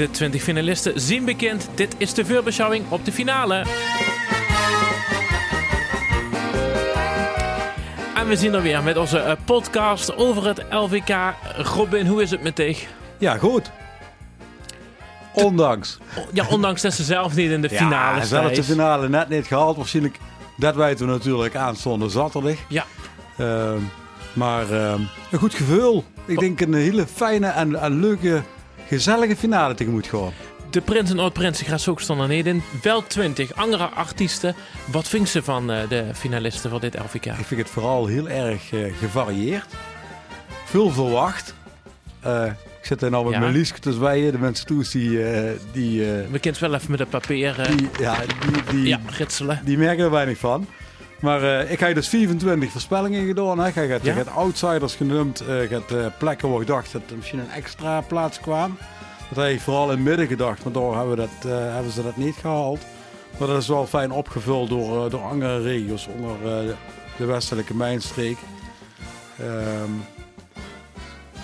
De 20 finalisten zien bekend. Dit is de voorbeschouwing op de finale. En we zien er weer met onze eh, podcast over het LVK. Robin, hoe is het met dich? Ja, goed. Ondanks. Ja, ondanks dat ze zelf niet in de Ja, finale zelf de finale net niet gehaald. Waarschijnlijk, dat weten we natuurlijk aanstaande zaterdag. Ja, Ehm, maar ehm, een goed gevoel. Ik denk een hele fijne en, en leuke, gezellige finale tegemoet gewoon. de Prins en Oud-Prins gaat ook stonden niet in. Wel 20 andere artiesten. Wat vindt ze van eh, de finalisten voor dit LVK? Ik vind het vooral heel erg eh, gevarieerd. Veel verwacht. Eh, ik zit er nou met Ja. mijn Lieske tussen bij je. De mensen toes die, eh, die, We kunnen wel even met het papier eh, die, ja, die, die, ja, ritselen. die merken er weinig van. Maar eh, ik heb dus 24 voorspellingen gedaan. Hè. Je gaat, Ja? je gaat outsiders genoemd. eh, je hebt eh, plekken waar ik dacht dat er misschien een extra plaats kwam. Dat heb ik vooral in het midden gedacht. Maar daar hebben, we dat, eh, hebben ze dat niet gehaald. Maar dat is wel fijn opgevuld door, eh, door andere regio's. Onder eh, de- westelijke mijnstreek. Ehm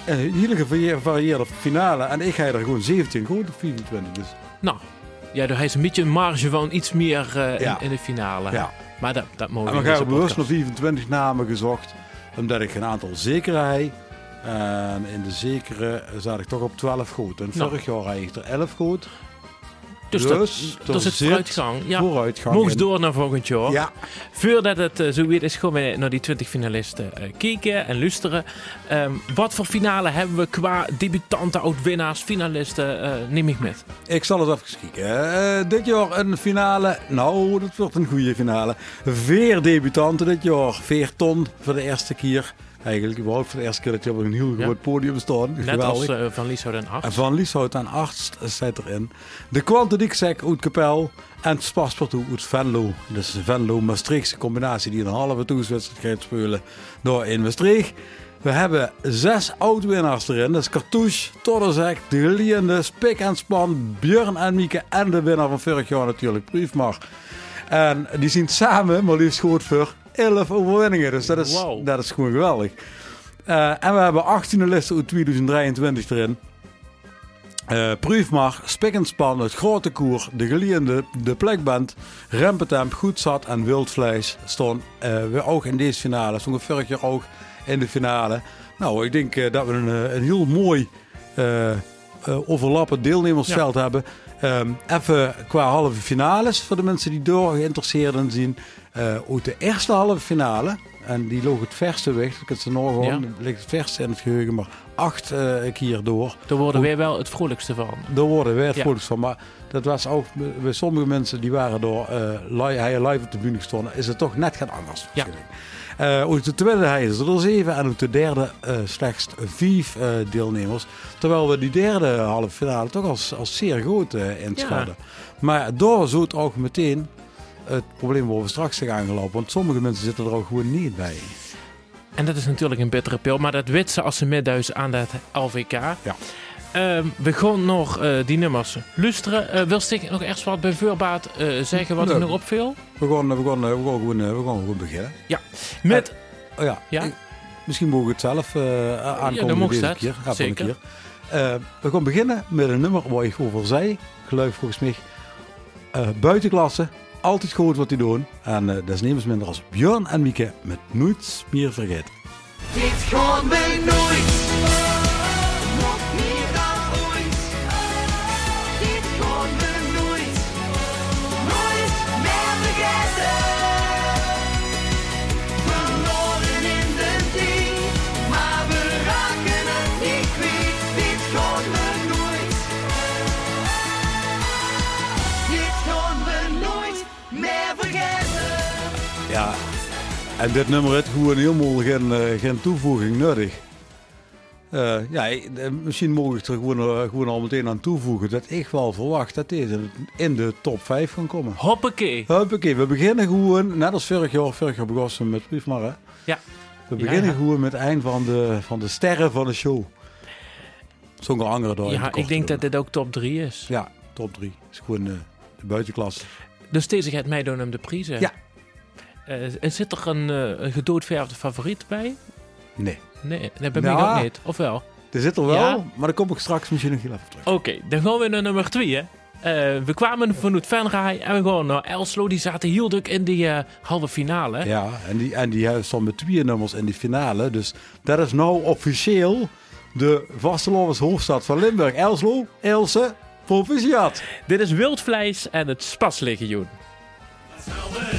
een hele gevarie- gevarieerde finale. En ik ga er gewoon 17 goed of 24. Dus Nou, ja, er is een beetje een marge van iets meer eh, Ja. in, in de finale. ja. Maar dat, dat mogen En we gaan deze bewust naar podcast. 24 namen gezocht. Omdat ik een aantal zekere heb. En in de zekere zat ik toch op 12 goed. En Nou. vorig jaar had ik er 11 goed. Dus, Dus, dat, dat is het vooruitgang. Ja, Vooruitgang. moest in. door naar volgend jaar. Ja, Voordat het eh, zo weer is, gaan we naar die 20 finalisten eh, kijken en luisteren. Ehm, wat voor finale hebben we qua debutanten, oud-winnaars, finalisten? eh, neem ik met. ik zal eens even kijken. Dit jaar een finale. Nou, dat wordt een goede finale. Veer debutanten dit jaar. Veer ton voor de eerste keer. Eigenlijk überhaupt voor de eerste keer dat je op een heel groot podium staat. Net Geweldig. als eh, Van Lieshout en Acht. En Van Lieshout en Arst zit erin. De Quante Dixek uit Kapel. En het Paspartout uit Venlo. Dus de Venlo-Maastrichtse combinatie die een halve toeswedstrijd gaat spelen door in Maastricht. We hebben zes oud-winnaars erin. Dat is Cartouche, Todderzek, De Geliende, Spik en Span, Björn en Mieke. En de winnaar van vorig jaar natuurlijk, Briefmar. En die zien samen maar liefst goed voor 11 overwinningen. Dus dat is, Wow. dat is gewoon geweldig. Eh, en we hebben 18 listen uit 2023 erin. Eh Proefmar, Spik en Span, het Grote Koer, De Geliende, De Plekband, Rempetemp, Goedzat en Wildvlees staan eh, weer ook in deze finale. Zo'n vorig jaar ook in de finale. Nou, ik denk eh, dat we een, eh, een heel mooi eh, eh, overlappend deelnemersveld hebben. Ehm, even qua halve finales, voor de mensen die door geïnteresseerd. Eh uit de eerste halve finale, en die loog het verste weg, ik het ze nog gewoon, Ja. ligt het verste in het geheugen, maar acht eh, keer door. Daar worden we wel het vrolijkste van. Daar worden wij het Ja. vrolijkst van. Maar dat was ook bij sommige mensen die waren door eh li hij live op de bühne gestonden, is het toch net gaan anders. Ja. Eh uit de tweede hij is er zeven en uit de derde eh, slechts vijf eh, deelnemers. Terwijl we die derde halve finale toch als, als zeer groot eh inschatten. Maar door zo het ook meteen het probleem waar we straks zijn aangelopen. Want sommige mensen zitten er ook gewoon niet bij. En dat is natuurlijk een bittere pil, maar dat weet ze als ze met aan dat LVK. Ja. Ehm, we gaan nog eh, die nummers luisteren. Eh wil ik nog ergens wat bij voorbaat eh, zeggen wat Nee. ik nog opviel? We gaan, we gaan, we gaan, gewoon, we gaan gewoon beginnen. Met, Oh ja, Ja? ik- misschien mogen we het zelf aankomen dan deze dat. keer. Ja, Zeker. keer. We gaan beginnen met een nummer waar ik over zei. Geloof volgens mij. buitenklasse. Altijd goed wat die doen. En eh dat is minder als Björn en Mieke met Nooit meer vergeten. Dit nooit. En dit nummer heeft gewoon helemaal geen, eh, geen toevoeging nodig. Eh, ja, eh, misschien mogen ik er gewoon, gewoon al meteen aan toevoegen dat ik wel verwacht dat deze in de top 5 gaan komen. hoppakee. Hoppakee, we beginnen gewoon, net als vorig jaar, vorig jaar begonnen we met Briefmar, hè? Ja. We beginnen ja. gewoon met het eind van de, van de sterren van de show. Zonder andere door. Ja, ik denk dat dit ook top 3 is. Ja, top 3. is gewoon de buitenklasse. Dus deze gaat mij doen om de prijzen. Ja. En zit er een, eh, een gedoodverfde favoriet bij? Nee. Nee, dat bij Nou, mij ook niet. Of wel? Die zit er wel, Ja. maar daar kom ik straks misschien nog heel even terug. Oké, dan gaan we naar nummer 2. Hè. Eh, we kwamen vanuit Venray en we gaan naar Elslo. Die zaten heel druk in die halve finale. Ja, en die, en die stond met twee nummers in die finale. Dus dat is nou officieel de vastelovens hoofdstad van Limburg. Elslo, Else, proficiat. Dit is Wildvlees en het Spaslegioen.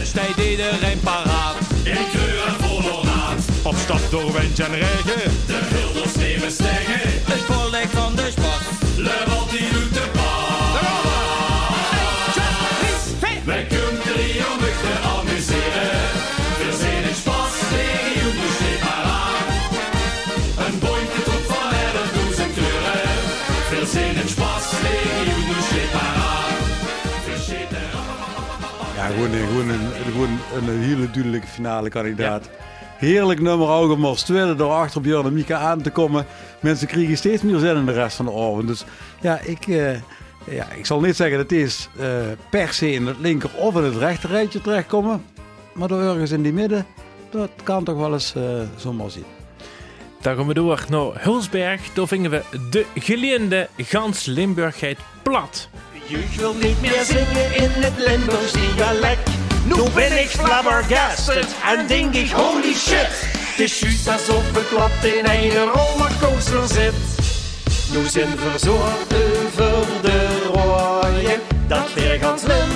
Snijdt iedereen paraat. In kleur en volornaat. Op stap door wind en regen. De hilders nemen stegen. Het voorlicht van de spas. Le die doet gewoon, een- gewoon, een, gewoon een hele duidelijke finale kandidaat. Heerlijk nummer als tweede door achter Björn en Mika aan te komen. Mensen kriegen steeds meer zin in de rest van de avond. Dus ja, ik, eh, ja, ik zal niet zeggen dat deze eh, per se in het linker of in het rechter rijtje terechtkomen. Maar door ergens in die midden, dat kan toch wel eens eh zomaar zien. Dan gaan we door naar Hulsberg. Daar vingen we de geleende Gans Limburgheid plat. Je wil niet meer zingen in het Limburgs dialect. Nu ben ik flabbergasted en denk ik holy shit. Het is juist alsof ik plat in een rollercoaster zit. Nu zijn we zo de rooien. Dat weer Limburg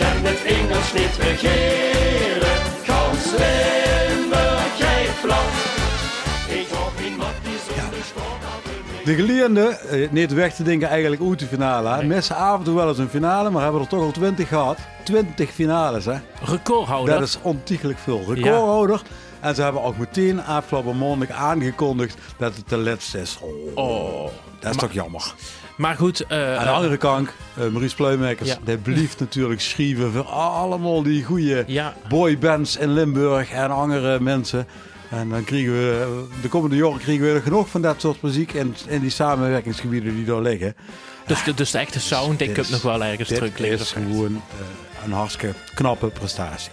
en het Engels niet regeren. Gans plat. Ik hoop die zonder De geleerde, eh, niet weg te denken eigenlijk uit de finale. hè. Missen af en toe wel eens een finale, maar hebben er toch al 20 gehad. 20 finales, hè. Recordhouder. Dat is ontiegelijk veel. Recordhouder. En ze hebben ook meteen afgelopen maandag aangekondigd dat het de laatste is. Oh, Oh. dat is toch jammer. Maar goed, eh, Aan de andere kant, uh, Maurice Pluimakers, Ja. die blieft natuurlijk schrijven voor allemaal die goede Ja. boybands in Limburg en andere mensen. En dan krijgen we, de komende jaren krijgen we er genoeg van dat soort muziek in, in die samenwerkingsgebieden die daar liggen. dus, de, dus de echte sound, ik Dit heb nog wel ergens Dit terug liggen. is gewoon eh, een hartstikke knappe prestatie.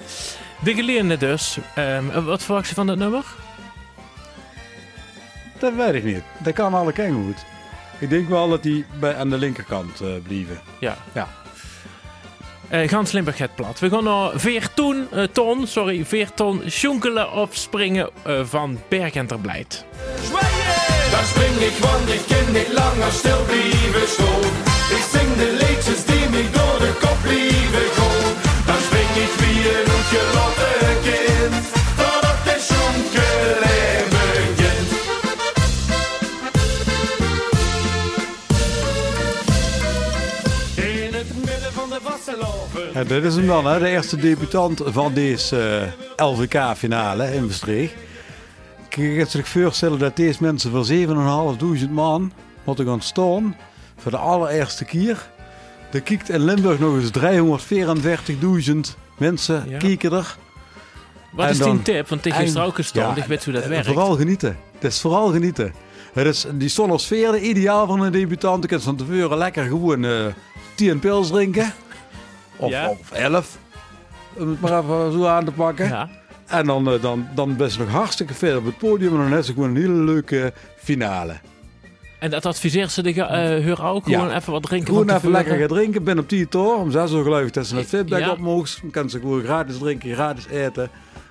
De geleende dus. Ehm, wat verwacht je van dat nummer? Dat weet ik niet. Dat kan alle kanten goed. Ik denk wel dat die bij, aan de linkerkant eh blijven. Ja. Ja. Eh Gans Limburg het plat. We gaan naar Veerton, eh, ton, sorry, Veerton, Sjonkelen of Springen eh, van Berg en Terblijd. Dan spring ik, want ik kan niet langer stil blijven staan. Ik zing de liedjes die me door de kop blijven gaan. Dan spring ik wie een uitgelotte kind, En dit is hem dan, hè? de eerste debutant van deze eh, LVK-finale in Maastricht. Ik kan je zich voorstellen dat deze mensen voor 7.500 man moeten gaan staan voor de allereerste keer. Er kijkt in Limburg nog eens 344.000 mensen Ja. kijken er. Wat En is die tip? Want het is ook. Ja, ik weet hoe dat werkt. Vooral genieten. Het is vooral genieten. Het is die sfeer ideaal van een debutant. Je kunt van tevoren lekker gewoon eh 10 pils drinken. Of, Ja. of 11. Om het maar even zo aan te pakken. Ja. En dan, eh, dan, dan ben je nog hartstikke ver op het podium. En dan is het gewoon een hele leuke finale. En dat adviseert ze de uh, heur ook. Ja. Gewoon even wat drinken Gewoon even lekker gaan drinken. Ben op die tour. Om 6 uur geloof ik dat ze het feedback Ja. op mogen. Dan kan ze gewoon gratis drinken, gratis eten.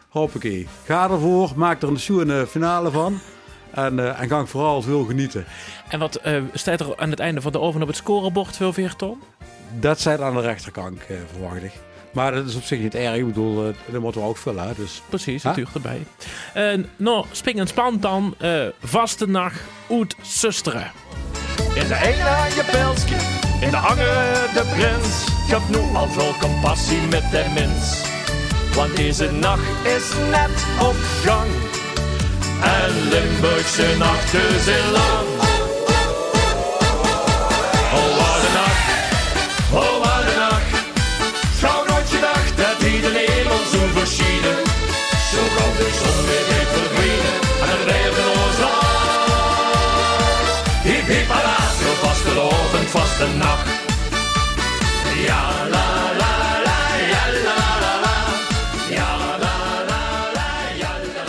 Hoppakee. Ga ervoor. Maak er een schoene finale van. En, eh, en ga vooral veel genieten. En wat eh, staat er aan het einde van de oven op het scorebord veel Veerton? Dat zijn aan de rechterkant, eh, verwacht ik. Maar dat is op zich niet erg. Ik bedoel, eh, dat moeten we ook vullen. hè. Dus Precies, Huh? natuurlijk erbij. Uh, nou, spring en span dan. eh vaste nacht uit Susteren. In de ene je pelsje, in de andere de prins. Ik heb nu al veel compassie met de mens. Want deze nacht is net op gang. En Limburgse nachten zijn lang. zoekmachine. Zo kan de zon weer bent verdwenen, en dan rijden we ons af. Hip hip zo vast de lovend, vaste nacht. Ja la la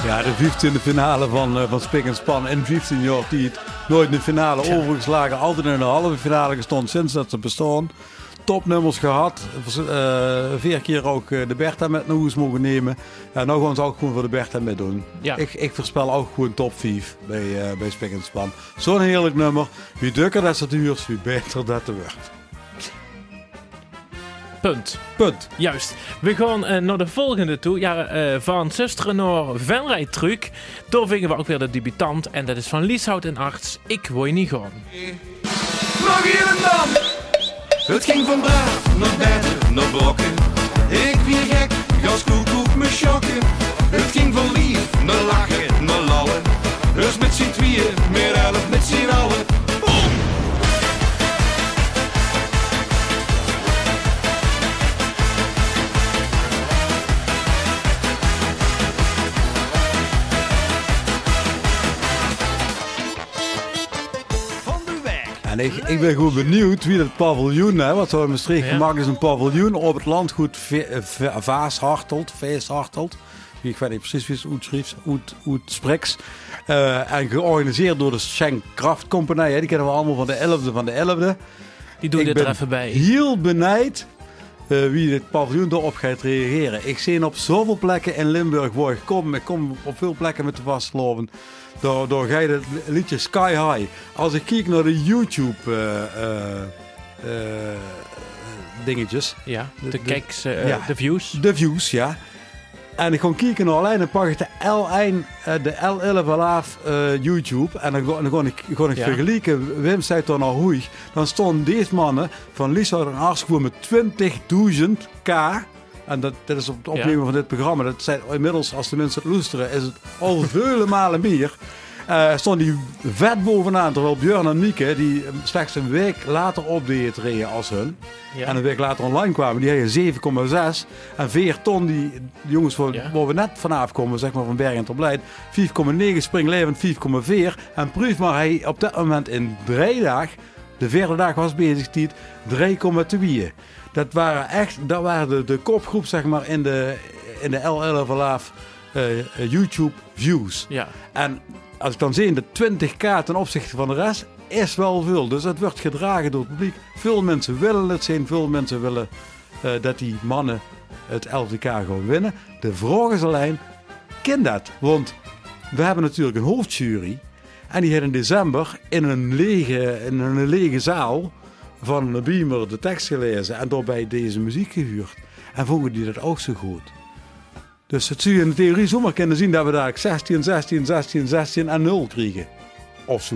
ja de vliegt in finale van, eh, van Spik en Span en 15 jaar die het nooit in de finale overgeslagen, altijd in de halve finale gestond sinds dat ze bestaan. Topnummers gehad. Eh, vier keer ook eh, de Bertha met naar huis mogen nemen. En nou gaan ze ook gewoon voor de Bertha mee doen. Ja. Ik, ik voorspel ook gewoon top 5 bij, eh, bij Spik en Span. Zo'n heerlijk nummer. Wie dukker dat het duurt, wie beter dat het wordt. Punt. Punt. Juist. We gaan eh, naar de volgende toe. Ja, eh, van Zusteren naar Venrijtruc. Daar vingen we ook weer de debutant. En dat is van Lieshout en Arts. Ik wil je niet gaan. Nog hier en dan. Het ging van braaf naar beter naar blokken. Ik weer gek, gas koekoek me schokken. Het ging van lief naar lachen, naar lallen. Dus met z'n tweeën, meer elf met z'n allen. En ik, ik ben gewoon benieuwd wie dat paviljoen, hè, wat zo in Maastricht Ja. gemaakt is, een paviljoen op het landgoed Vaashartelt, Veeshartelt. Ik weet niet precies wie het uitschrijft, uit, uit Spreks. Eh, en georganiseerd door de Schenk Kraft Compagnie. hè. Die kennen we allemaal van de 11e van de 11e. Die doe ik dit er even bij. heel benijd wie dit paviljoen erop gaat reageren. Ik zie op zoveel plekken in Limburg ik kom. Ik kom op veel plekken met de vastgelopen. Door, door ga je het liedje Sky High. Als ik kijk naar de YouTube eh, eh, eh, dingetjes. Ja, de, de- kijks, eh, ja. de views. De views, ja. En ik ga kijken naar alleen dan pak ik de L1, eh, de L11 laaf eh, YouTube. En dan, ga- dan ga ik, ga ik Ja. vergelijken. Wim zei dan naar hoe. Dan stonden deze mannen van Lisa en Ars gewoon met 20.000 k. En dat, dat is op het opnemen van dit programma. Dat zijn inmiddels, als de mensen het luisteren, is het al vele malen meer. Eh stond die vet bovenaan. Terwijl Björn en Mieke, die slechts een week later op de reden als hun. Ja. En een week later online kwamen, die hadden 7,6. En 4 ton, die, die jongens waar, Ja. waar we net vanaf komen, zeg maar van Bergen tot Blijt. 4,9, Springlevend 4,4. En proef maar, hij op dat moment in drie dagen, de vierde dag was bezig, tijd 3,2. Dat waren echt, dat waren de, de kopgroep zeg maar in de, in de L11 Laaf eh, eh, YouTube views. Ja. En als ik dan zie, de 20k ten opzichte van de rest is wel veel. Dus het wordt gedragen door het publiek. Veel mensen willen het zien. Veel mensen willen eh, dat die mannen het 11k gaan winnen. De vraag is alleen, ken dat? Want we hebben natuurlijk een hoofdjury. En die heeft in december in een lege, in een lege zaal van een beamer de tekst gelezen. En daarbij deze muziek gehuurd. En vonden die dat ook zo goed. Dus het zou je in de theorie zomaar kunnen zien dat we daar 16, 16, 16, 16 en 0 krijgen. Of zo.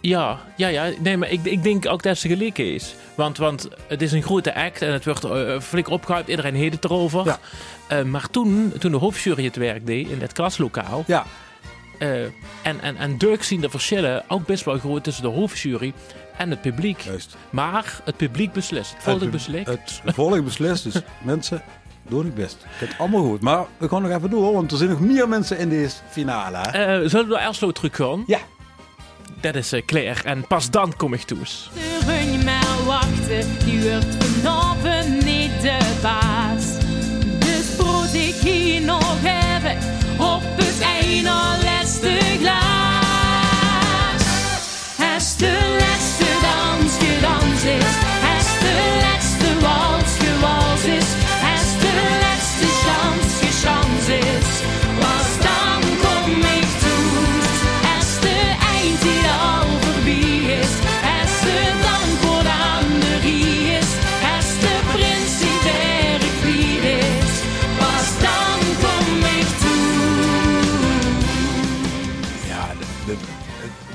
Ja, ja, ja. Nee, maar ik, ik denk ook dat ze geleken is. Want, want het is een grote act en het wordt eh, flink opgehyped. Iedereen heet het erover. Ja. Eh, maar toen, toen de hoofdjury het werk deed in het klaslokaal... Ja, eh, en, en, en Dirk zien de verschillen ook best wel groot tussen de hoofdjury en het publiek. juist. Maar het publiek beslist. Het volk beslist. Het volk beslist. Dus mensen, doe het best. Het allemaal goed. Maar we gaan nog even door, want er zijn nog meer mensen in deze finale. Eh, zullen we naar Elslo terug gaan? Ja. Dat is eh, Claire. En pas dan kom ik toes. Kun je maar wachten, die wordt vanavond niet de baas.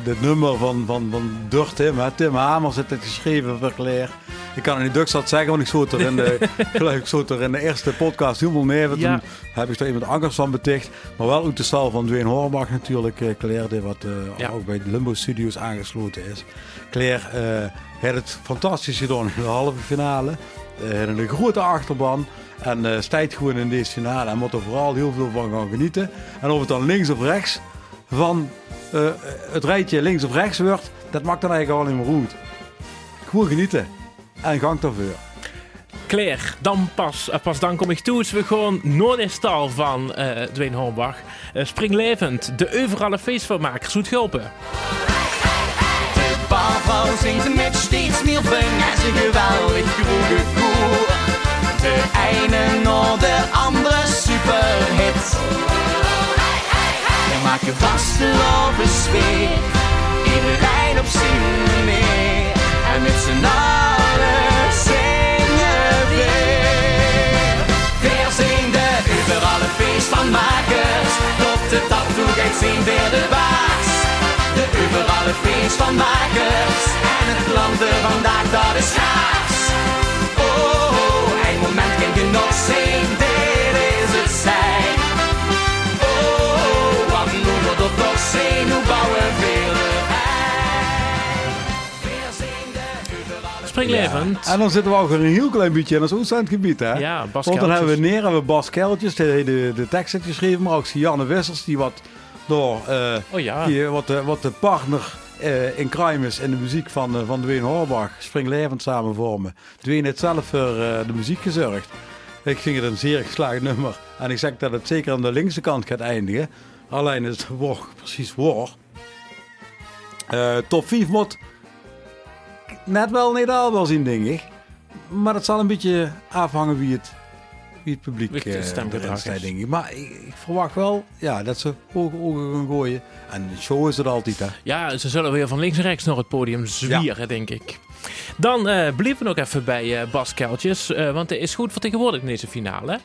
Dit nummer van, van, van Tim, hè. Tim Hamers heeft het geschreven voor Claire. Ik kan het niet dat zeggen, want ik zoot er in de, ik er in de eerste podcast helemaal mee. Ja. Toen heb ik er iemand anders van beticht. Maar wel uit de stal van Dwayne Horbach natuurlijk, eh, Claire, die wat eh, Ja. ook bij de Limbo Studios aangesloten is. Claire eh heeft het fantastisch gedaan in de halve finale. Heeft een grote achterban. En eh stijgt gewoon in deze finale. En moet er vooral heel veel van gaan genieten. En of het dan links of rechts van eh, het rijtje links of rechts wordt, dat maakt dan eigenlijk al niet meer goed. Gewoon genieten. En gang daarvoor. Claire, dan pas, eh, pas dan kom ik toe. We gewoon Noordestal van eh Dwayne Hornbach. Eh, Springlevend, de overale feestvermaker, Zoet Gulpen. De barvrouw zingt met steeds meer en zijn geweldig groene koer. De ene naar de andere superhit maak je vast in de Iedereen op zin meer. En met z'n allen zingen weer. Weer zien de uberalle feest van makers. op de tap toe geen zien weer de baas. De uberalle feest van makers. En het landen vandaag, dat is gaas. Oh, oh, oh een moment kan je nog. Springlevend. En dan zitten we ook een heel klein beetje in ons Oostlandgebied, hè? Ja, Bas Want dan hebben we neer hebben we Bas Keltjes, die de, de tekst heeft geschreven, maar ook Janne Wissels, die wat door eh, Oh ja. die, wat, de, wat de partner eh, in crime is in de muziek van, eh, van Dwayne Horbach, Springlevend samen vormen. Dwayne heeft zelf voor eh, de muziek gezorgd. Ik vind het een zeer geslaagd nummer. En ik zeg dat het zeker aan de linkse kant gaat eindigen. Alleen is het precies woord. Eh, top 5 moet net wel niet al wel zien, denk ik. Maar dat zal een beetje afhangen wie het, wie het publiek eh, stemgedrag is. denk ik. Maar ik, ik verwacht wel ja, dat ze ogen, ogen gaan gooien. En de show is het altijd, hè. Ja, ze zullen weer van links en rechts naar het podium zwieren, denk ik. Dan eh blijven we nog even bij eh, Bas Keltjes, want hij is goed vertegenwoordigd in deze finale.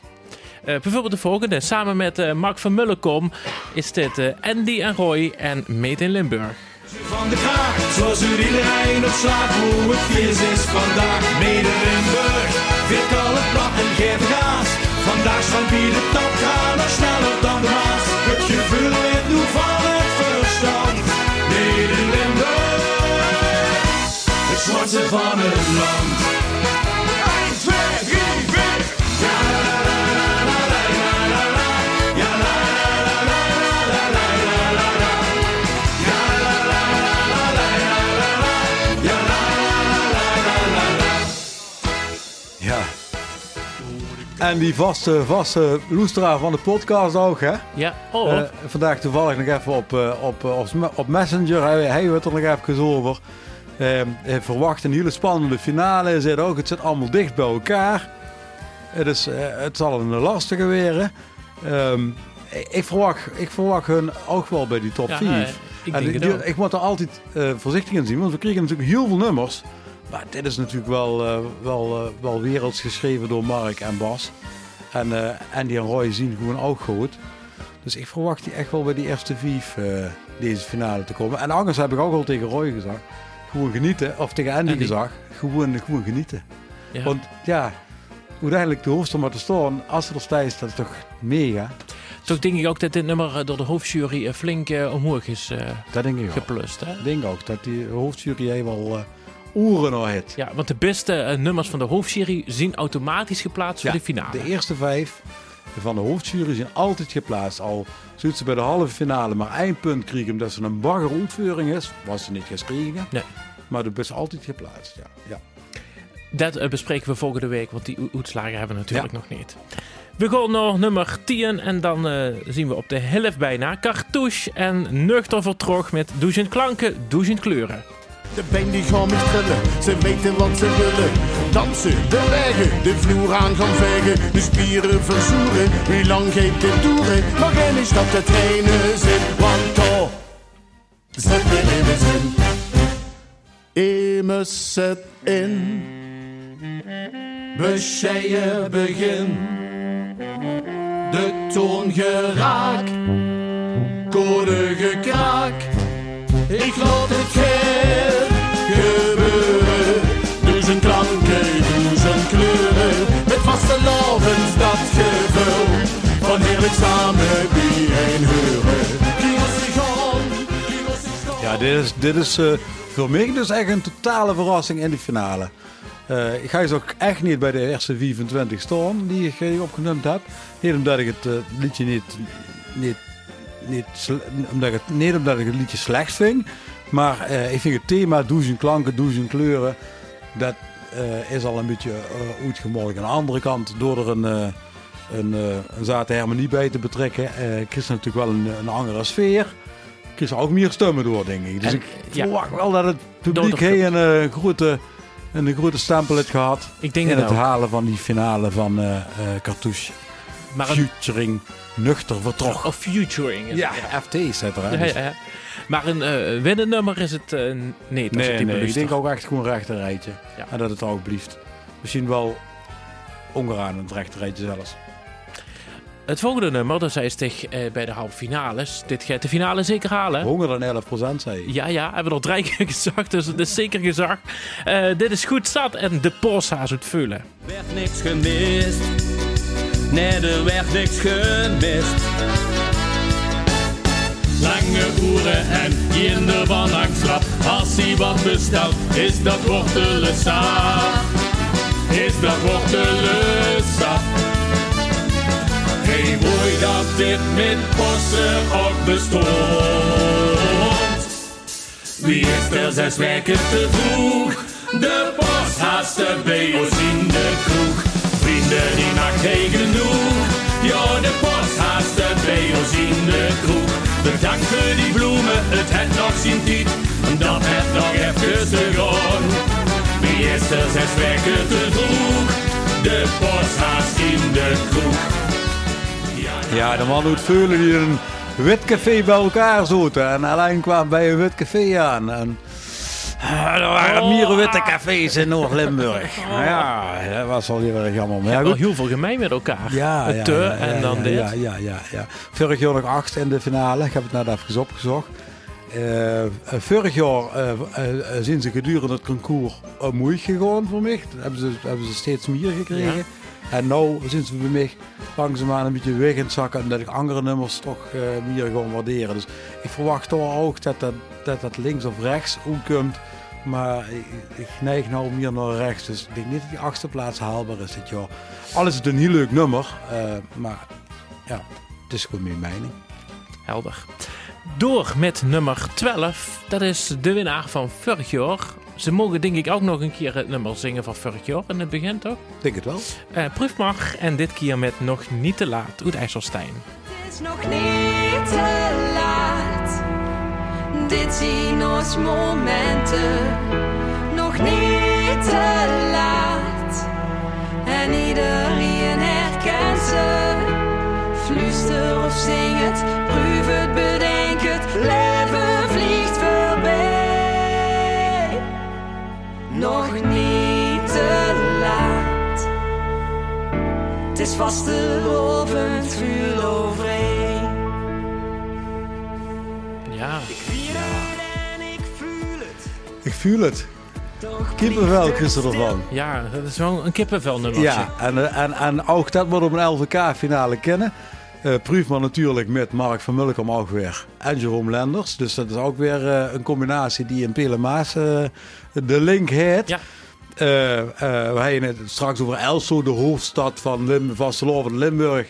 Eh, bijvoorbeeld de volgende. Samen met eh, Mark van Mullenkom is dit eh, Andy en Roy en Meet in Limburg. van de kraak. Zoals u iedereen op slaat hoe het feest is vandaag. Mede Limburg, weer kallen plat en geef gas. Vandaag van wie de top gaan nog sneller dan de Maas. Het gevoel weer nu van het verstand. Mede Limburg, het zwarte van het land. En die vaste, vaste loesteraar van de podcast ook, hè? Ja, oh, Eh, vandaag toevallig nog even op, eh, op, eh, op, op Messenger. Hij, hij heeft er nog even over. Eh, hij verwacht een hele spannende finale. Zei ook, het zit allemaal dicht bij elkaar. Het, is, het zal een lastige weer. Ehm, ik, verwacht, ik verwacht hun ook wel bij die top Ja, 5. eh, ik denk ik, het ook. ik moet er altijd voorzichtig in zien, want we kregen natuurlijk heel veel nummers. Maar dit is natuurlijk wel, eh, wel, eh, wel werelds geschreven door Mark en Bas. En eh Andy en Roy zien gewoon ook goed. Dus ik verwacht die echt wel bij die eerste vijf deze finale te komen. En anders heb ik ook al tegen Roy gezegd. Gewoon genieten. Of tegen Andy, Andy. gezegd. Gewoon, gewoon genieten. ja. Want ja, uiteindelijk de hoofdstel maar te staan. Als er is dat toch mega. Toch denk ik ook dat dit nummer door de hoofdjury flink omhoog is eh, Dat denk ik ook. geplust. Hè? Ik denk ook dat die hoofdjury wel oren nog heeft. Ja, want de beste eh, nummers van de hoofdjury zien automatisch geplaatst voor de finale. De eerste vijf van de hoofdjury zijn altijd geplaatst. Al zouden ze bij de halve finale maar één punt kregen omdat ze een bagger uitvoering is. Was ze niet geschreven. Nee. Maar de is altijd geplaatst, ja. ja. Dat eh, bespreken we volgende week, want die uitslagen hebben we natuurlijk nog niet. We gaan naar nummer 10 en dan eh, zien we op de helft bijna Cartouche en Nuchter vertrog met duizend klanken, duizend kleuren. De band die gaan met krullen, ze weten wat ze willen. Dansen, bewegen, de vloer aan gaan vegen, de spieren verzoeren. Wie lang geeft dit toeren, maar geen is dat de trainen zit, want daar zet weer in de zin. Immers zet in, bescheiden begin. De toon geraak, code gekraak. Ik laat het heel Ja, dit is, dit is eh, voor mij dus echt een totale verrassing in de finale. Eh, ik ga dus ook echt niet bij de eerste 24 staan die ik eh, opgenomen heb. Niet omdat ik het eh, liedje niet, niet, niet, omdat ik het, omdat ik het liedje slecht vind. Maar ik vind het thema duizend klanken, duizend kleuren. Dat is al een beetje uh, uitgemolken. Aan de andere kant, door er een, eh, een, eh, een zate harmonie bij te betrekken, eh kreeg ze natuurlijk wel een, een andere sfeer. Kreeg ze ook meer stemmen door, denk ik. Dus En, ik ja. verwacht wel dat het publiek hey, een, eh, grote, een grote stempel heeft gehad Ik denk in het ook. halen van die finale van eh eh Cartouche. Maar een, Featuring Nuchter Vertrog. of featuring. is Ja, het, FT er. Ja, Dus- ja, ja. Maar een eh winnennummer is het eh, nee. dat is Nee, het nee, ik denk ook echt gewoon een rechte rijtje. Ja. En dat het er ook blieft. Misschien wel onderaan het rechte rijtje zelfs. Het volgende nummer, dat zei zich eh, bij de halve finales. Dit gaat de finale zeker halen. Honger dan 11 zei je. Ja, ja, hebben we nog drie keer gezegd, dus het is zeker gezegd. Eh, dit is goed zat en de Porsche het vullen. werd niks gemist. Nee, er werd niks gemist. Lange uren en kinder van angstslap. Als hij wat bestelt, is dat wortelensap. Is dat wortelensap. Hey, mooi dat dit met bossen ook bestond. Wie is er zes weken te vroeg? De post haast bij ons in de kroeg. Vrienden die naar geen genoeg. Ja, de post haast bij ons in de kroeg. Bedanken die bloemen, het het nog zien tijd. Dat het nog even te gaan. Wie is er zes weken Ja, de man doet veulen die een wit café bij elkaar zoten. En alleen kwam bij een wit café aan. En, ah, er waren meer witte cafés in Noord-Limburg. Nou ja, dat was wel heel erg jammer. Maar ja, Wel heel veel gemeen met elkaar. Ja, ja, te ja, en dan ja, dit. Ja, ja, ja, ja. Vorig jaar nog acht in de finale. Ik heb het net even opgezocht. Eh, eh, vorig jaar eh, eh, eh, zijn ze gedurende het concours uh, moeilijk gegaan voor mij. Dat hebben ze, hebben ze steeds meer gekregen. En nu zijn ze bij mij langzaamaan een beetje weg in het zakken. En dat ik andere nummers toch eh, meer gaan waarderen. Dus ik verwacht toch ook dat dat, dat, dat links of rechts komt. Maar ik, ik neig nou meer naar rechts. Dus ik denk niet dat die achtste plaats haalbaar is dit jaar. Al is het een heel leuk nummer. eh, maar ja, het is gewoon mijn mening. Helder. Door met nummer 12. Dat is de winnaar van vorig jaar. Ze mogen denk ik ook nog een keer het nummer zingen van vorig jaar in het begin toch? Ik denk het wel. Eh proef maar. En dit keer met Nog Niet Te Laat uit IJsselstein. Het is nog niet te laat. Dit zien ons momenten. Nog niet te laat. En iedereen herkent ze. Fluister of zing het. Proef het, Het is vastelovend vuur overheen. Ja. En ik voel het. Ik voel het. Toch Kippenvel, het ervan. Ja, dat is wel een kippenvelnummertje. Ja, en, en, en ook dat wordt op een LVK-finale kennen. Eh Proefman natuurlijk met Mark van Mulkom ook weer. En Jerome Lenders. Dus dat is ook weer eh, een combinatie die in Pelemaas eh de link heeft. Ja. Eh, eh, we hebben het straks over Elso, de hoofdstad van Lim van Limburg.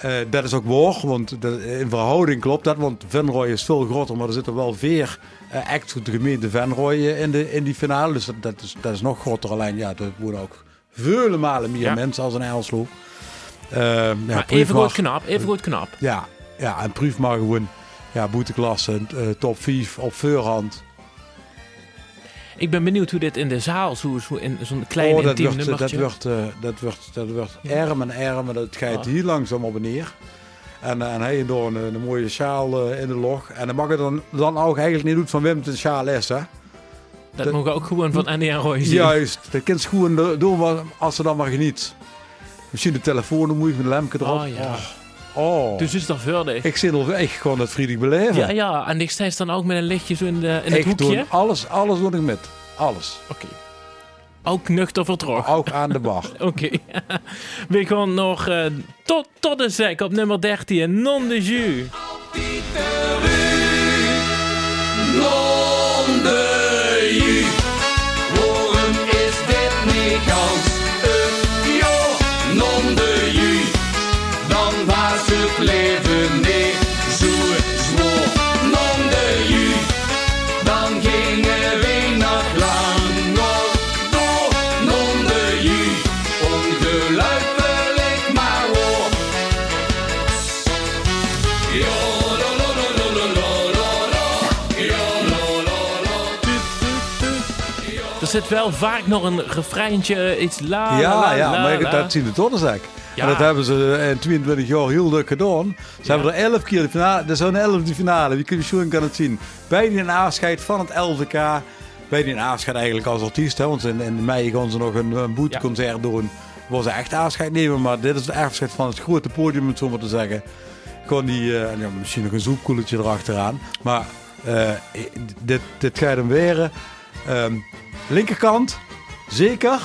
Eh, dat is ook waar, want dat- in verhouding klopt dat. Want Venrooy is veel groter, maar er zitten wel vier acts uit de gemeente Venrooy in, de, in die finale. Dus dat, dat, is, dat is nog groter. Alleen, ja, er wonen ook vele malen meer Ja. mensen als in Elslo. Eh, ja, Maar even goed knap, even goed knap. Ja, ja, en proef maar gewoon ja, boeteklasse, top 5 op voorhand. Ik ben benieuwd hoe dit in de zaal, zo, zo in zo'n klein oh, dat intiem wordt, dat nummertje. wordt, eh, dat wordt, dat wordt erm en en dat gaat Ah. hier langzaam op en neer. En, eh, en hij door een, een mooie sjaal eh, in de log. En dan mag het dan, dan ook eigenlijk niet doen van Wim een sjaal is, hè? dat dat- mogen ook gewoon van Annie en Roy zien. Juist, dat kind gewoon doen maar als ze dan maar geniet. Misschien de telefoon, dan moet je met een lampje erop. Oh ja. Oh, Dus is dat verder. ik zit al echt gewoon het vriendelijk beleven. Ja, ja. En ik sta dan ook met een lichtje zo in, de, in het ik hoekje. doe alles, alles doe ik met. Alles. Oké. Ook nuchter vertrog. Ook aan de bar. Oké. We gaan nog eh, tot, tot de zek op nummer 13. Non de jus. Er zit wel vaak nog een refreintje, iets la Ja, la, ja, la, maar la. dat zien de. Ja. En dat hebben ze in 22 jaar heel leuk gedaan. Ze hebben er 11 keer de finale. Dat is zo'n 11e finale. Wie kun je zo kan het zien. Bij die afscheid van het 11K. Bij die afscheid eigenlijk als artiest. Hè, want in, in mei gaan ze nog een, een boeteconcert doen. Waar ze echt afscheid nemen. Maar dit is het afscheid van het grote podium, om het zo maar te zeggen. Gewoon die, eh, ja, misschien nog een zoekkoeletje erachteraan. Maar eh, dit, dit gaat hem weer. Ehm, linkerkant, zeker.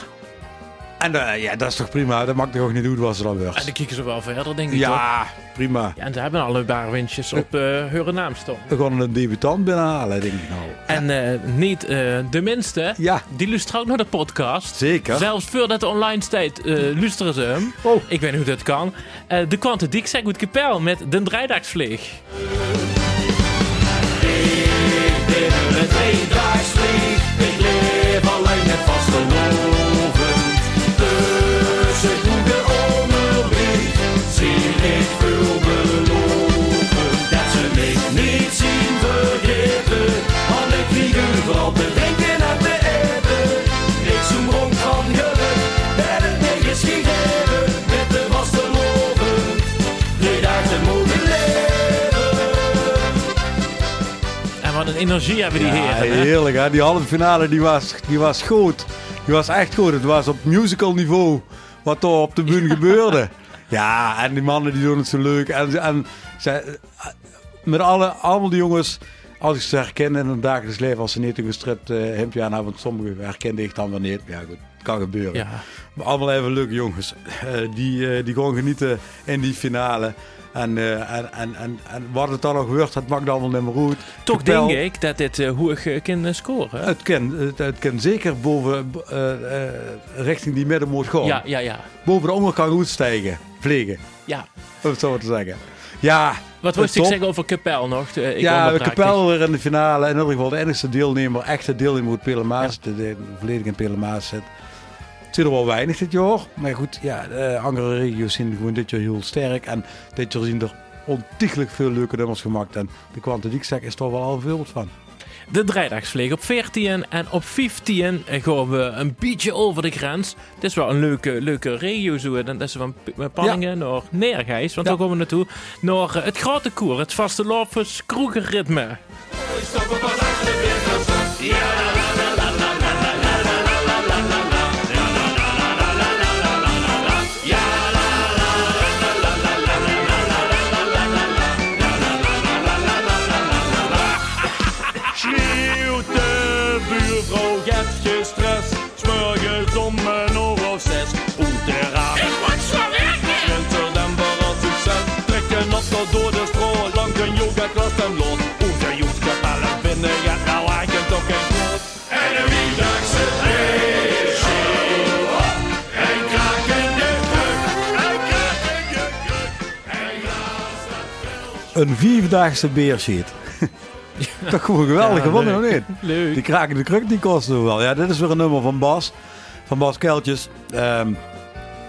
En eh, ja, dat is toch prima. Dat maakt toch ook niet uit wat ze dan En wordt. dan kijken ze wel verder, denk ik toch? Ja, prima. Ja, en ze hebben al een paar windjes op eh hun naam staan. We gaan een debutant binnenhalen, denk ik nou. En eh, niet eh, de minste, Ja, die luistert ook naar de podcast. zeker. Zelfs voordat de online staat, eh luisteren ze hem. Oh. Ik weet niet hoe dat kan. Eh, de Quante Dik Goed Kapel met de Drijdagsvlieg. Vasteloven. Dus ik moet de onderbrief. Zie ik veel beloven. Dat ze mij niet zien vergeten. Want ik vlieg overal te drinken en te eten. Ik zoem rond van geluk. Ben het gegeven. Met de vasteloven. Drie dagen mogen leven. En wat een energie hebben die Ja, heren. hè? heerlijk hè. Die halve finale die was, die was goed. Die was echt goed. Het was op musical niveau wat er op de bühne gebeurde. Ja, en die mannen die doen het zo leuk. En, en met alle, allemaal die jongens, als ik ze herken in hun dagelijks leven, als ze niet een gestript uh, hemdje aan hebben, want sommigen herkende ik dan wel niet. Ja goed, het kan gebeuren. Ja. Maar allemaal even leuke jongens. Eh, die, eh, die gewoon genieten in die finale. En, eh, en, en, en, en wat het dan ook wordt, het maakt allemaal niet meer goed. Toch denk ik dat dit uh, hoog uh, kan scoren. het kan, het, het kan zeker boven, eh, eh, richting die middenmoot gaan. Ja, ja, ja. Boven de onderkant goed stijgen, vliegen, ja. om het zo te zeggen. Ja, Wat wist ik zeggen over Kapel nog? Eh, Ik ja, de kapel weer in de finale. In ieder geval de enige deelnemer, echte deelnemer moet Pelemaas. De, de, volledig in Pelemaas zit. Het zit er wel weinig dit jaar. Maar goed, ja, de andere regio's zien gewoon dit jaar heel sterk. En dit jaar zien er ontiegelijk veel leuke nummers gemaakt. En de Quantidiek is toch wel al veel van. De drijdagsvlieg op 14 en op 15 gaan we een beetje over de grens. Het is wel een leuke, leuke regio zo. Dat is van Panningen naar Neergijs. Want Ja. daar komen we naartoe. Naar het grote koer, het vaste lopers kroegenritme. Een vierdaagse beersheet. Toch gewoon geweldig Ja, gewonnen, of niet? Leuk. Die kraken de kruk die kosten wel. Ja, dit is weer een nummer van Bas. Van Bas Keltjes. Ehm,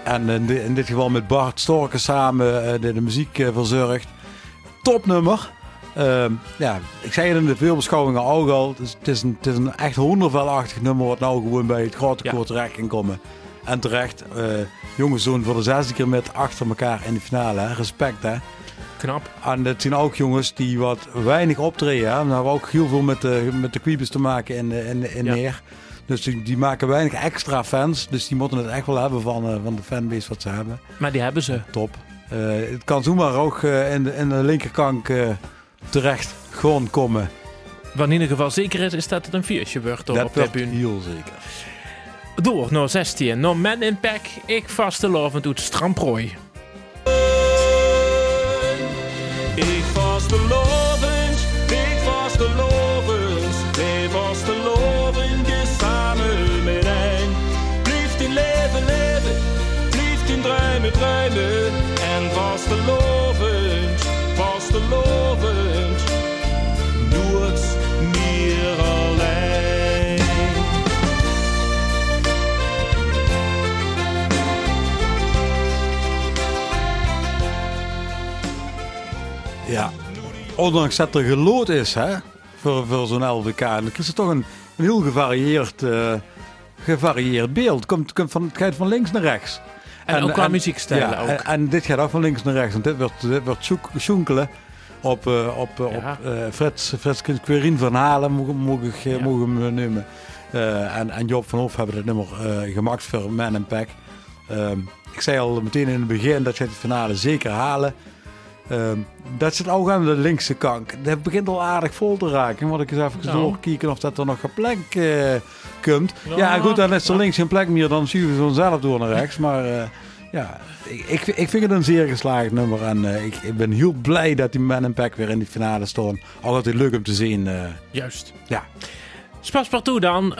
en in, di- in dit geval met Bart Storken samen eh, de, de muziek eh, verzorgd. Topnummer. Ehm, ja, ik zei het in de veelbeschouwingen ook al. Het is, het is, een, het is een echt hondervelachtig nummer wat nou gewoon bij het grote Ja. koor terecht kan komen. En terecht, eh jongens doen voor de zesde keer met achter elkaar in de finale. Hè. Respect hè. Knap. En het zijn ook jongens die wat weinig optreden. Hè. We hebben ook heel veel met de, met de kwiebes te maken in, in, in Ja. neer. Dus die, die maken weinig extra fans. Dus die moeten het echt wel hebben van, eh, van de fanbase wat ze hebben. Maar die hebben ze. Top. Eh, het kan zomaar ook eh, in, de, in de linkerkank eh, terecht gewoon komen. Wat in ieder geval zeker is, is dat het een viertje wordt op de bühne. heel zeker. Door naar 16. Naar Men in Pack. Ik vaste lovend doet Stramprooi. Ondanks dat er gelood is hè, voor, voor zo'n LVK. Dan is het toch een, een heel gevarieerd, eh, gevarieerd beeld. Komt, komt van, het gaat van links naar rechts. En, ook qua muziekstijlen ja, ook. En, en dit gaat ook van links naar rechts. Want dit wordt, dit wordt zoenkelen op, eh, op, Ja. op eh, Frits, Frits Querien van Halen, ik Ja. moet ik hem eh, noemen. En, en Job van Hof hebben het nummer gemaakt voor Man and Pack. Ehm, ik zei al meteen in het begin dat je het finale zeker halen. Ehm, dat zit ook aan de linkse kant. Dat begint al aardig vol te raken. Moet ik eens even Nou. doorkijken of dat er nog een plek eh, komt. Ja. Ja, goed, dan is er links geen plek meer. Dan zien we vanzelf door naar rechts. Maar eh, ja, ik, ik, ik vind het een zeer geslaagd nummer. En eh, ik, ik ben heel blij dat die Man Pack weer in die finale staan. Altijd leuk om te zien. Juist. ja. Spaspartout dan.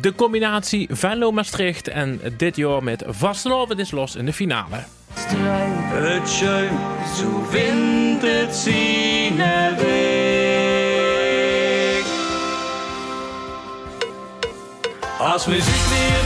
de combinatie Venlo-Maastricht en dit jaar met Vastelovend is los in de finale. Het schuim, zo vindt het zijn weg. Als muziek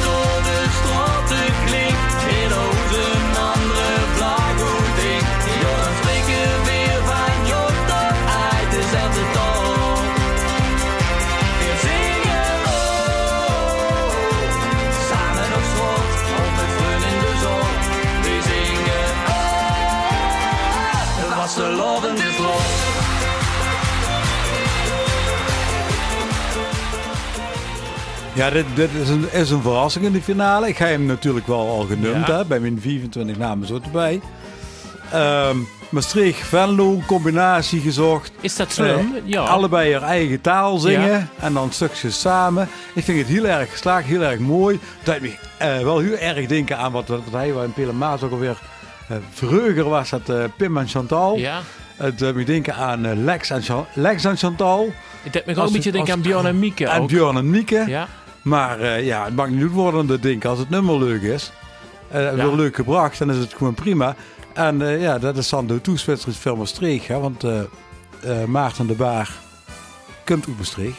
Ja, dit, dit is, een, is een verrassing in de finale. Ik ga hem natuurlijk wel al genoemd, Ja. hè, bij mijn 24 namen zo erbij. Ehm Maastricht, Venlo, combinatie gezocht. Is dat slim? Eh, ja. Allebei haar eigen taal zingen Ja. en dan stukjes samen. Ik vind het heel erg geslaagd, heel erg mooi. Dat me eh, wel heel erg denken aan wat, wat, hij in Pelemaat ook alweer. vroeger was dat Pim en Chantal. Ja. Het doet me denken aan Lex, en Chan- Lex en Chantal. Ik denk me ook Als een beetje denken aan Bjorn en Mieke. Björn en Mieke. Ja. Maar eh, ja, het mag niet worden dat ding als het nummer leuk is. Eh Ja. leuk gebracht, dan is het gewoon prima. En eh, ja, dat is dan de toeswedstrijd van Maastricht. Hè, want eh, eh, Maarten de Baar komt uit Maastricht.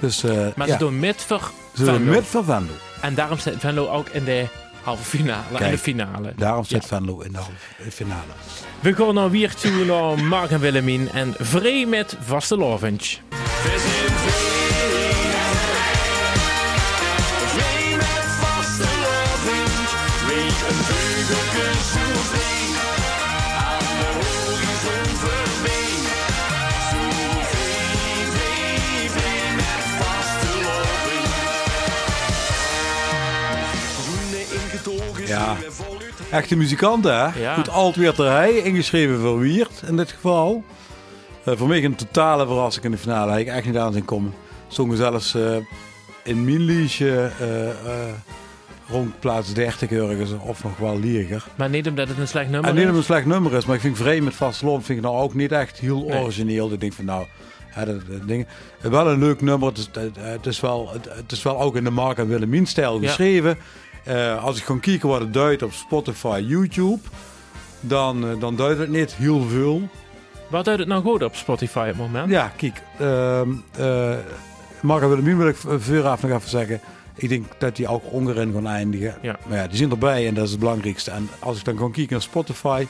Dus eh Maar ja, ze doen met voor ze doen Venlo. met van Venlo. En daarom staat Venlo ook in de halve finale. En de finale. Daarom zit Ja. Venlo in de halve finale. We gaan naar weer toe naar Mark en Willemien. En vrij met Vastelovend. We Ja. Echte muzikanten, hè? Ja. Goed, alt weer ter hij, ingeschreven voor Wiert in dit geval. Eh, voor mij een totale verrassing in de finale. Had ik echt niet aan zien komen. Zongen zelfs eh, in mijn liedje eh, rond plaats 30 ergens of nog wel lieger. Maar niet omdat het een slecht nummer En niet dat is. het een slecht nummer is, maar ik vind Vreemd met Vast Loon vind ik nou ook niet echt heel Nee. origineel. Ik denk van nou, hè, dat, dat ding. Wel een leuk nummer. Het is, het, is, wel, het, is wel ook in de Mark en Willemien stijl Ja. Eh, als ik gewoon kijken wat het duidt op Spotify, YouTube, dan, eh, dan duidt het niet heel veel. Wat doet het nou goed op Spotify op het moment? Ja, kijk. Mark en Willemien wil ik vooraf nog even zeggen. Ik denk dat die ook onderin gaan eindigen. Ja. Maar ja, die zijn erbij en dat is het belangrijkste. En als ik dan gewoon kijk naar Spotify,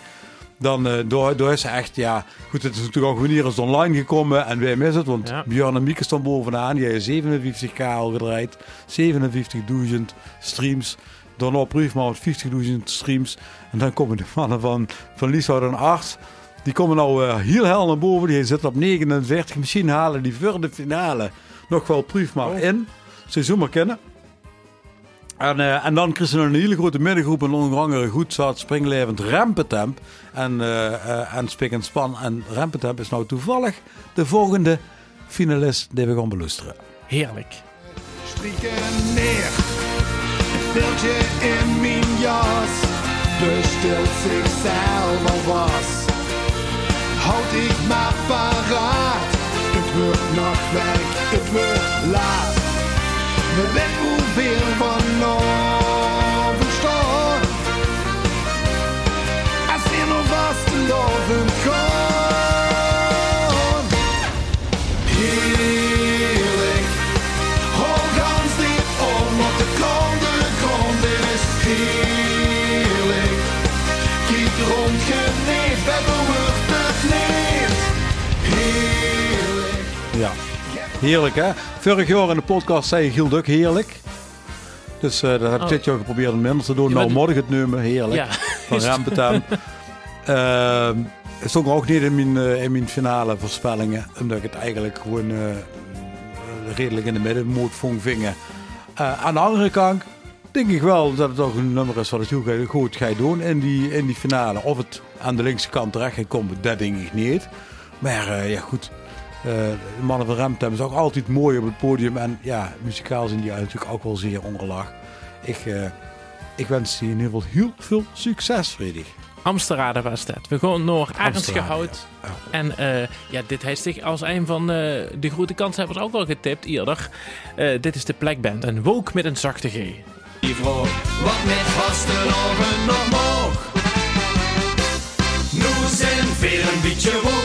dan eh door, door is ze echt, ja... Goed, het is natuurlijk ook wanneer is online gekomen en wie is het? Want Ja. Björn en Mieke staan bovenaan. Die hebben 57k al gedraaid. 57.000 streams. Daarna Briefman met 50.000 streams. En dan komen de mannen van, van Lieshout en Art. Die komen nou eh, heel hel naar boven. Die zitten op 49. Misschien halen die voor de finale nog wel Briefman Oh. in. Ze maar kennen. En, eh, en dan kreeg ze nog een hele grote middengroep. En onder andere goed zat springlevend Rempetemp. En, eh eh en Spik en Span. En Rempetemp is nou toevallig de volgende finalist die we gaan beluisteren. Heerlijk. Strieken neer, beeldje in mijn jas, bestelt zichzelf al was. Houd ik maar paraat, het wordt nog werk, het wordt laat. We weten hoeveel vanavond Heerlijk. Hè? Vorig jaar in de podcast zei Giel Duk heerlijk. Dus eh, dat heb ik Oh. dit jaar geprobeerd om minder te doen. Ja, nou, morgen het nummer, heerlijk. Ja. Van Rampetam. Ehm het stond ook niet in mijn, eh, in mijn finale voorspellingen. Omdat ik het eigenlijk gewoon eh, redelijk in de middenmoot vond vingen. Aan de andere kant denk ik wel dat het ook een nummer is wat het heel goed- gaat doen in die, in die finale. Of het aan de linkse kant terecht gaat komen, dat denk ik niet. Maar ja, goed. Eh, de mannen van Remtem is ook altijd mooi op het podium. En ja, muzikaal zijn die natuurlijk ook wel zeer ongelag. Ik, eh, ik wens die in ieder geval heel veel succes, Fredig. Amsterdam was dat. We gaan naar Arendsgehout. ja. En eh, ja, dit heeft zich als een van eh, de grote kanshebbers ook al getipt eerder. Eh, dit is de Plekband. Een woke met een zachte G. Die vrouw, wat met vaste ogen nog moog. Nu zijn veel een beetje woog,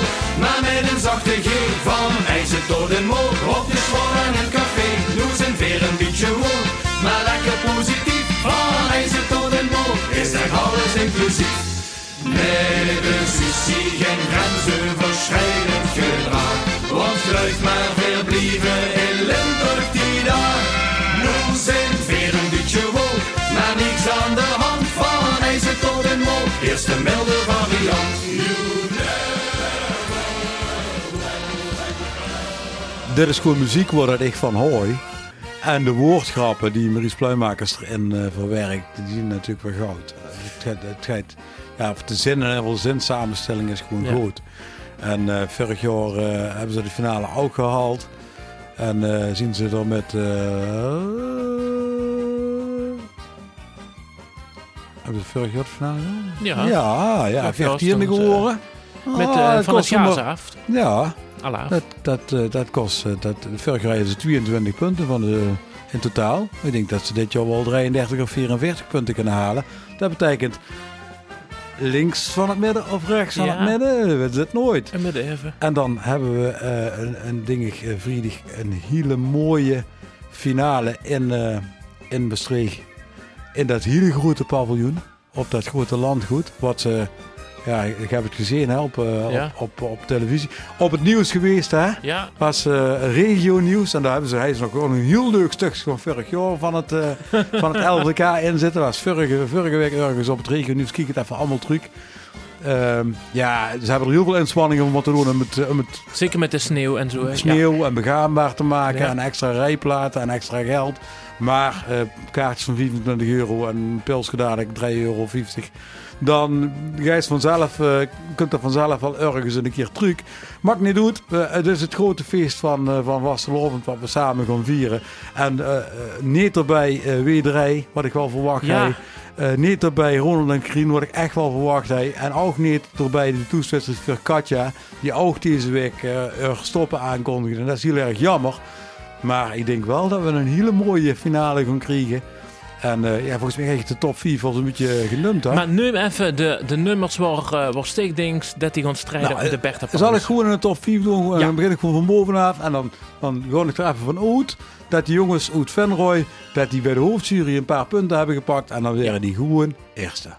een van ijzer tot en moog. Op de en een café, nu zijn veel een beetje woog, maar lekker positief. Van ijzer tot en moog, is echt alles inclusief. Nee, de sushi geen grensoverschrijdend gedrag. Want vlucht maar verblijven in Limburg die dag. Nu zijn weer een beetje woog, maar niks aan de hand. Van ijzer tot en moog, eerst milde Dit is gewoon muziek waar ik van hooi. En de woordgrappen die Maries Pluimakers erin eh, verwerkt, die zijn natuurlijk wel goud. Het, gaat- het, gaat- ja, de zin en de zinsamenstelling is gewoon Ja. goed. En eh, vorig jaar eh, hebben ze de finale ook gehaald. En zien ze er met... hebben ze vorig jaar de finale gehaald? Ja. Ja, ja, Ja, 14e Karstens, eh, geworden. Met Ah, eh, van het hem maar- Gazaft. Ja, dat, dat, eh, dat kost. eh, Dat, vorig jaar ze 22 punten van de, in totaal. Ik denk dat ze dit jaar wel 33 of 44 punten kunnen halen. Dat betekent links van het midden of rechts van Ja. het midden. We het nooit. En midden even. En dan hebben we een, een dingig, vriedig, een hele mooie finale in, in Maastricht. In dat hele grote paviljoen. Op dat grote landgoed. Wat ze, ja, ik heb het gezien hè, op, eh, Ja. op, op, op televisie. Op het nieuws geweest hè Ja. was eh regio nieuws. En daar hebben ze, hij is nog gewoon een heel leuk stuk van vorig jaar van het, eh, van het LVK in zitten. was vorige, vorige week ergens op het regio nieuws. Kijk het even allemaal terug. Ehm, ja, ze hebben er heel veel inspanningen om wat te doen. Om het, om het Zeker met de sneeuw en zo. hè. Ja. sneeuw en begaanbaar te maken. Ja. En extra rijplaten en extra geld. Maar eh, kaartjes van 25 euro en pils gedaan 3,50 euro. Dan ga je vanzelf, eh, kunt er vanzelf wel ergens een keer terug. Maakt niet uit. Eh, het is het grote feest van, eh van Vastelovend wat we samen gaan vieren. En niet erbij Wederij, wat ik wel verwacht Ja. heb. Eh, niet erbij Ronald en Krien, wat ik echt wel verwacht. En ook niet erbij de toeswedstrijd voor Katja, die ook deze week eh, er stoppen aankondigde. En dat is heel erg jammer. Maar ik denk wel dat we een hele mooie finale gaan krijgen. En eh, ja, volgens mij krijg je de top 4 wel een beetje genumd. Hè? Maar nu even de, de nummers waar, uh, waar dat die gaan strijden Nou, de Bertha Zal ik gewoon in de top 4 doen? En Ja. Dan begin ik gewoon van bovenaf. En dan, dan ga ik er even van uit. Dat die jongens uit Venrooy, dat die bij de hoofdjury een paar punten hebben gepakt. En dan weer die gewoon eerste.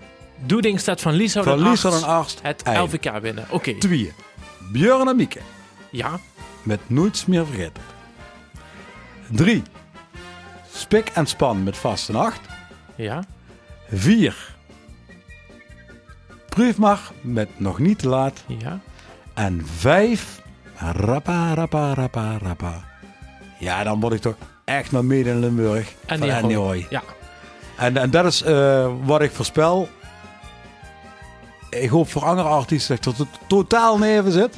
Doeding staat van Lieshout Van en Liesel Arst en Arst. het Eind. LVK winnen. Oké, Twee. Björn en Mieke. ja. Met Nooits meer vergeten. Drie. Spik en Span met Vaste Nacht. Ja. Vier. Proef maar met Nog niet te laat. Ja. En vijf. Rappa, rappa, rappa, rappa. Ja, dan word ik toch echt naar midden in Limburg. En van die Andy Hoy. Ja. En, en dat is eh, wat ik voorspel. Ik hoop voor andere artiesten dat to- totaal neven zit.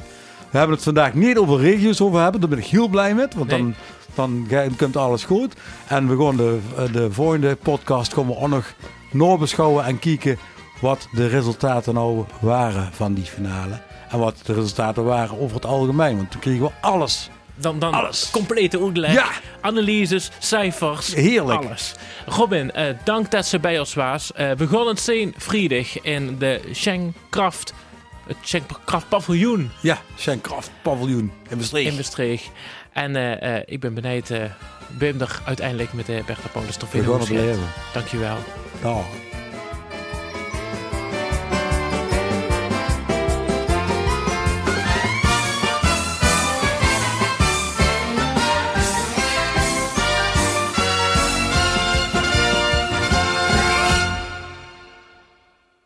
We hebben het vandaag niet over regio's over hebben. Daar ben ik heel blij met. Want Nee. dan, dan komt alles goed. En we gaan de, de volgende podcast komen we ook nog nabeschouwen en kijken wat de resultaten nou waren van die finale. En wat de resultaten waren over het algemeen. Want toen kregen we alles. Dan, dan Alles. complete uitleg. Ja. Analyses, cijfers. Heerlijk. Alles. Robin, eh, dank dat ze bij ons was. Eh, we gaan zien vrijdag in de Schenkkraft, het Schenkkraft paviljoen Ja, Schenkraft Paviljoen in Maastricht. in Maastricht. En eh, ik ben benieuwd, eh ben er uiteindelijk met de Bertha Paulus We trofee. Dankjewel. Dag.